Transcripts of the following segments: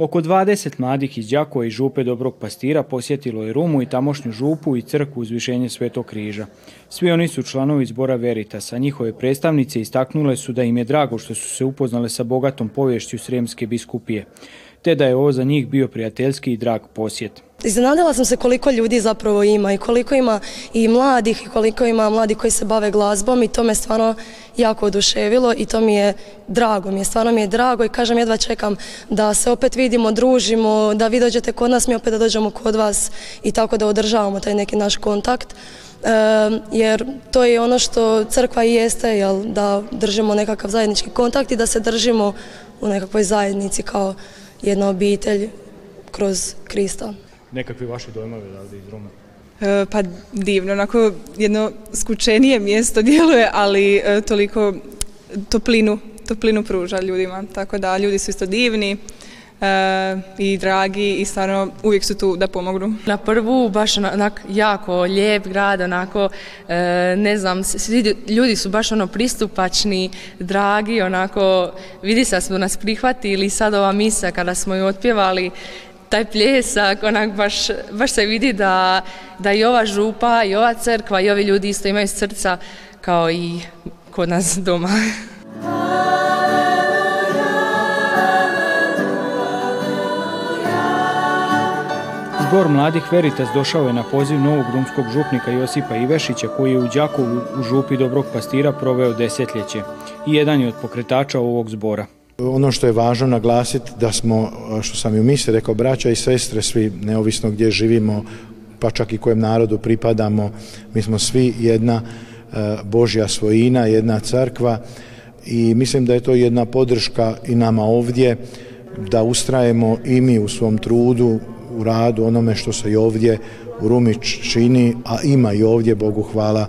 Oko 20 mladih iz Đakova i župe Dobrog Pastira posjetilo je Rumu i tamošnju župu i crkvu uzvišenje Svetog križa. Svi oni su članovi zbora a Njihove predstavnice istaknule su da im je drago što su se upoznale sa bogatom povješću Sremske biskupije te da je ovo za njih bio prijateljski i drag posjet. Iznenadila sam se koliko ljudi zapravo ima i koliko ima i mladih i koliko ima mladih koji se bave glazbom i to me stvarno jako oduševilo i to mi je drago, mi je stvarno mi je drago i kažem jedva čekam da se opet vidimo, družimo, da vi dođete kod nas, mi opet da dođemo kod vas i tako da održavamo taj neki naš kontakt. Jer to je ono što crkva i jeste, da držimo nekakav zajednički kontakt i da se držimo u nekakvoj zajednici kao jedna obitelj kroz Krista. Nekakvi vaši dojmovi radi iz Roma? E, pa divno, onako jedno skučenije mjesto djeluje, ali e, toliko toplinu, toplinu pruža ljudima, tako da ljudi su isto divni, i dragi i stvarno uvijek su tu da pomognu. Na prvu baš jako lijep grad, onako e, ne znam, ljudi su baš ono pristupačni, dragi, onako vidi se da smo nas prihvatili sad ova misa kada smo ju otpjevali taj pljesak, onak baš, se vidi da, da i ova župa i ova crkva i ovi ljudi isto imaju srca kao i kod nas doma. Zbor mladih Veritas došao je na poziv novog rumskog župnika Josipa Ivešića koji je u Đakovu u župi Dobrog Pastira proveo desetljeće i jedan je od pokretača ovog zbora. Ono što je važno naglasiti da smo, što sam i u misli rekao, braća i sestre svi, neovisno gdje živimo, pa čak i kojem narodu pripadamo, mi smo svi jedna e, Božja svojina, jedna crkva i mislim da je to jedna podrška i nama ovdje da ustrajemo i mi u svom trudu u radu, onome što se i ovdje u Rumi čini, a ima i ovdje, Bogu hvala,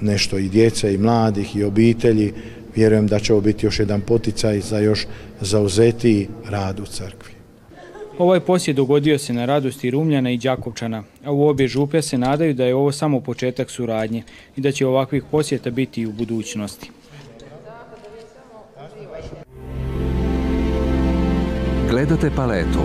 nešto i djece i mladih i obitelji. Vjerujem da će ovo biti još jedan poticaj za još zauzetiji rad u crkvi. Ovaj posjet dogodio se na radosti Rumljana i Đakovčana, a u obje župe se nadaju da je ovo samo početak suradnje i da će ovakvih posjeta biti i u budućnosti. Gledate paletu.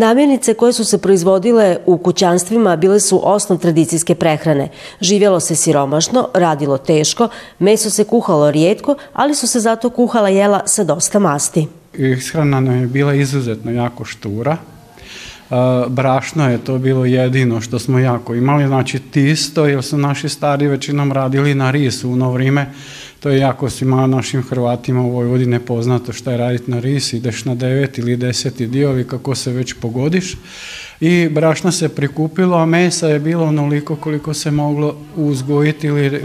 Namirnice koje su se proizvodile u kućanstvima bile su osnov tradicijske prehrane. Živjelo se siromašno, radilo teško, meso se kuhalo rijetko, ali su se zato kuhala jela sa dosta masti. Ishrana nam je bila izuzetno jako štura. E, brašno je to bilo jedino što smo jako imali, znači tisto, jer su naši stari većinom radili na risu u novrime, vrijeme to je jako svima našim Hrvatima u Vojvodini nepoznato šta je raditi na ris, ideš na devet ili deseti diovi kako se već pogodiš i brašna se prikupilo, a mesa je bilo onoliko koliko se moglo uzgojiti ili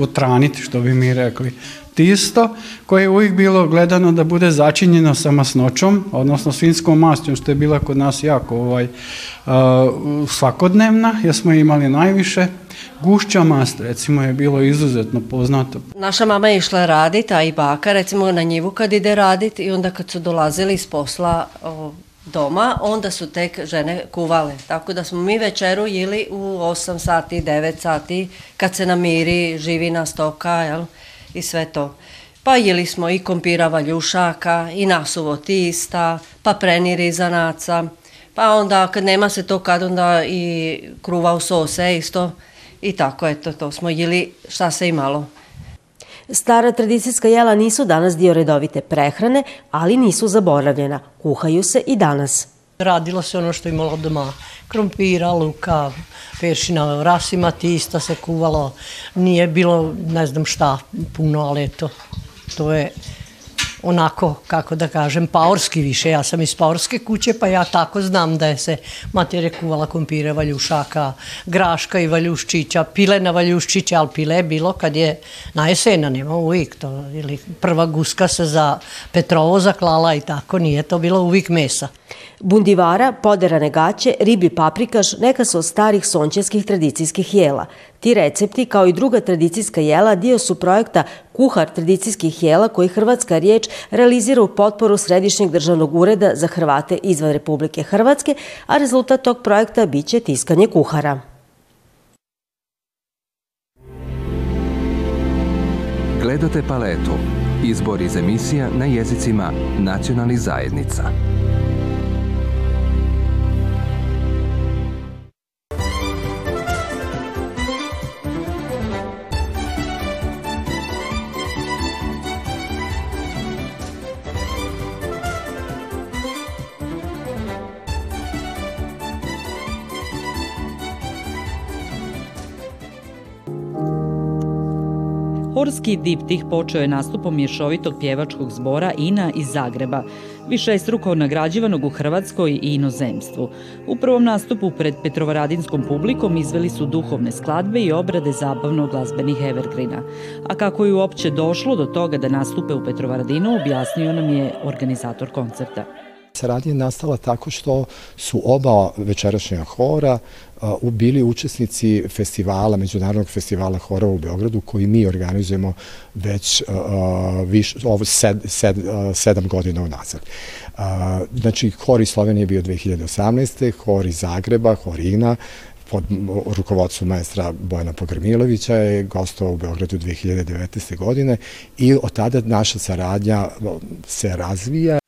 otraniti, što bi mi rekli. Tisto koje je uvijek bilo gledano da bude začinjeno sa masnoćom, odnosno svinskom masnjom, što je bila kod nas jako ovaj, svakodnevna, jer smo imali najviše, Gušća mast recimo je bilo izuzetno poznato. Naša mama je išla raditi, a i baka recimo na njivu kad ide raditi i onda kad su dolazili iz posla doma, onda su tek žene kuvale. Tako da smo mi večeru jeli u 8 sati, 9 sati, kad se namiri na stoka jel? i sve to. Pa jeli smo i kompira ljušaka, i nasuvo tista, pa preniri zanaca, pa onda kad nema se to kad onda i kruva u sose isto i tako, eto, to smo jeli šta se imalo. Stara tradicijska jela nisu danas dio redovite prehrane, ali nisu zaboravljena. Kuhaju se i danas. Radilo se ono što imalo doma. Krompira, luka, pešina, rasima, tista se kuvalo. Nije bilo, ne znam šta, puno, ali eto, to je onako, kako da kažem, paorski više. Ja sam iz paorske kuće, pa ja tako znam da je se materija kuvala kompire valjušaka, graška i valjuščića, pile na valjuščiće, ali pile je bilo kad je jesena, nema uvijek to. Ili prva guska se za Petrovo zaklala i tako, nije to bilo uvijek mesa. Bundivara, poderane gaće, ribi paprikaš neka su od starih sončevskih tradicijskih jela. Ti recepti, kao i druga tradicijska jela, dio su projekta Kuhar tradicijskih jela koji Hrvatska riječ realizira u potporu Središnjeg državnog ureda za Hrvate izvan Republike Hrvatske, a rezultat tog projekta bit će tiskanje kuhara. Gledate paletu. Izbor iz emisija na jezicima nacionalnih zajednica. Horski diptih počeo je nastupom mješovitog pjevačkog zbora INA iz Zagreba, više je nagrađivanog u Hrvatskoj i inozemstvu. U prvom nastupu pred Petrovaradinskom publikom izveli su duhovne skladbe i obrade zabavno-glazbenih evergrina. A kako je uopće došlo do toga da nastupe u Petrovaradinu, objasnio nam je organizator koncerta. Saradnja je nastala tako što su oba večerašnja hora bili učesnici festivala, Međunarodnog festivala hora u Beogradu koji mi organizujemo već sedam godina unazad. Znači, hor iz Slovenije je bio 2018. hor iz Zagreba, hor Igna, pod rukovodstvom maestra Bojana Pogrmilovića je gostovao u Beogradu 2019. godine i od tada naša saradnja se razvija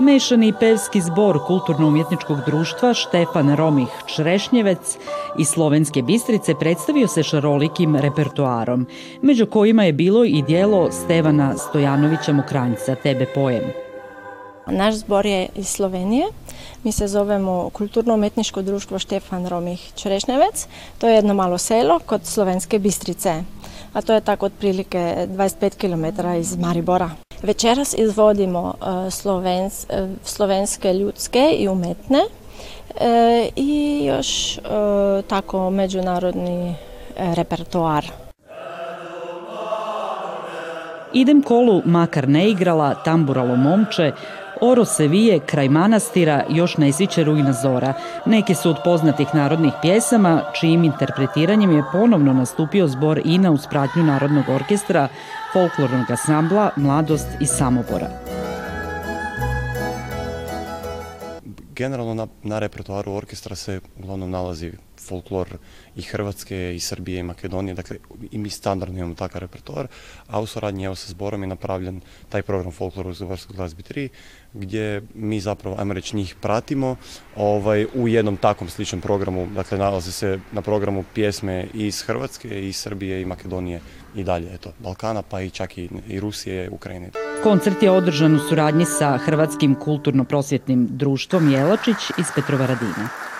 mešani pevski zbor kulturno-umjetničkog društva Štefan Romih Črešnjevec iz Slovenske Bistrice predstavio se šarolikim repertoarom, među kojima je bilo i dijelo Stevana Stojanovića Mokranjca Tebe pojem. Naš zbor je iz Slovenije. Mi se zovemo kulturno umjetničko društvo Štefan Romih Črešnjevec. To je jedno malo selo kod Slovenske Bistrice, a to je tako otprilike 25 km iz Maribora. Večeras izvodimo e, e, slovenske ljudske i umetne e, i još tako međunarodni repertoar. Idem kolu, makar ne igrala, tamburalo momče, Oro se vije kraj manastira još ne isiče rujna zora. Neke su od poznatih narodnih pjesama, čijim interpretiranjem je ponovno nastupio zbor Ina u pratnju Narodnog orkestra, folklornog asambla, mladost i samobora. Generalno na, na repertoaru orkestra se uglavnom nalazi folklor i Hrvatske, i Srbije, i Makedonije, dakle i mi standardno imamo takav repertoar, a u suradnji evo sa zborom je napravljen taj program folkloru u glazbi 3, gdje mi zapravo, ajmo reći, njih pratimo ovaj, u jednom takvom sličnom programu, dakle nalaze se na programu pjesme iz Hrvatske, i Srbije, i Makedonije, i dalje, eto, Balkana, pa i čak i, Rusije, i Ukrajine. Koncert je održan u suradnji sa Hrvatskim kulturno-prosvjetnim društvom Jelačić iz Petrova Radina.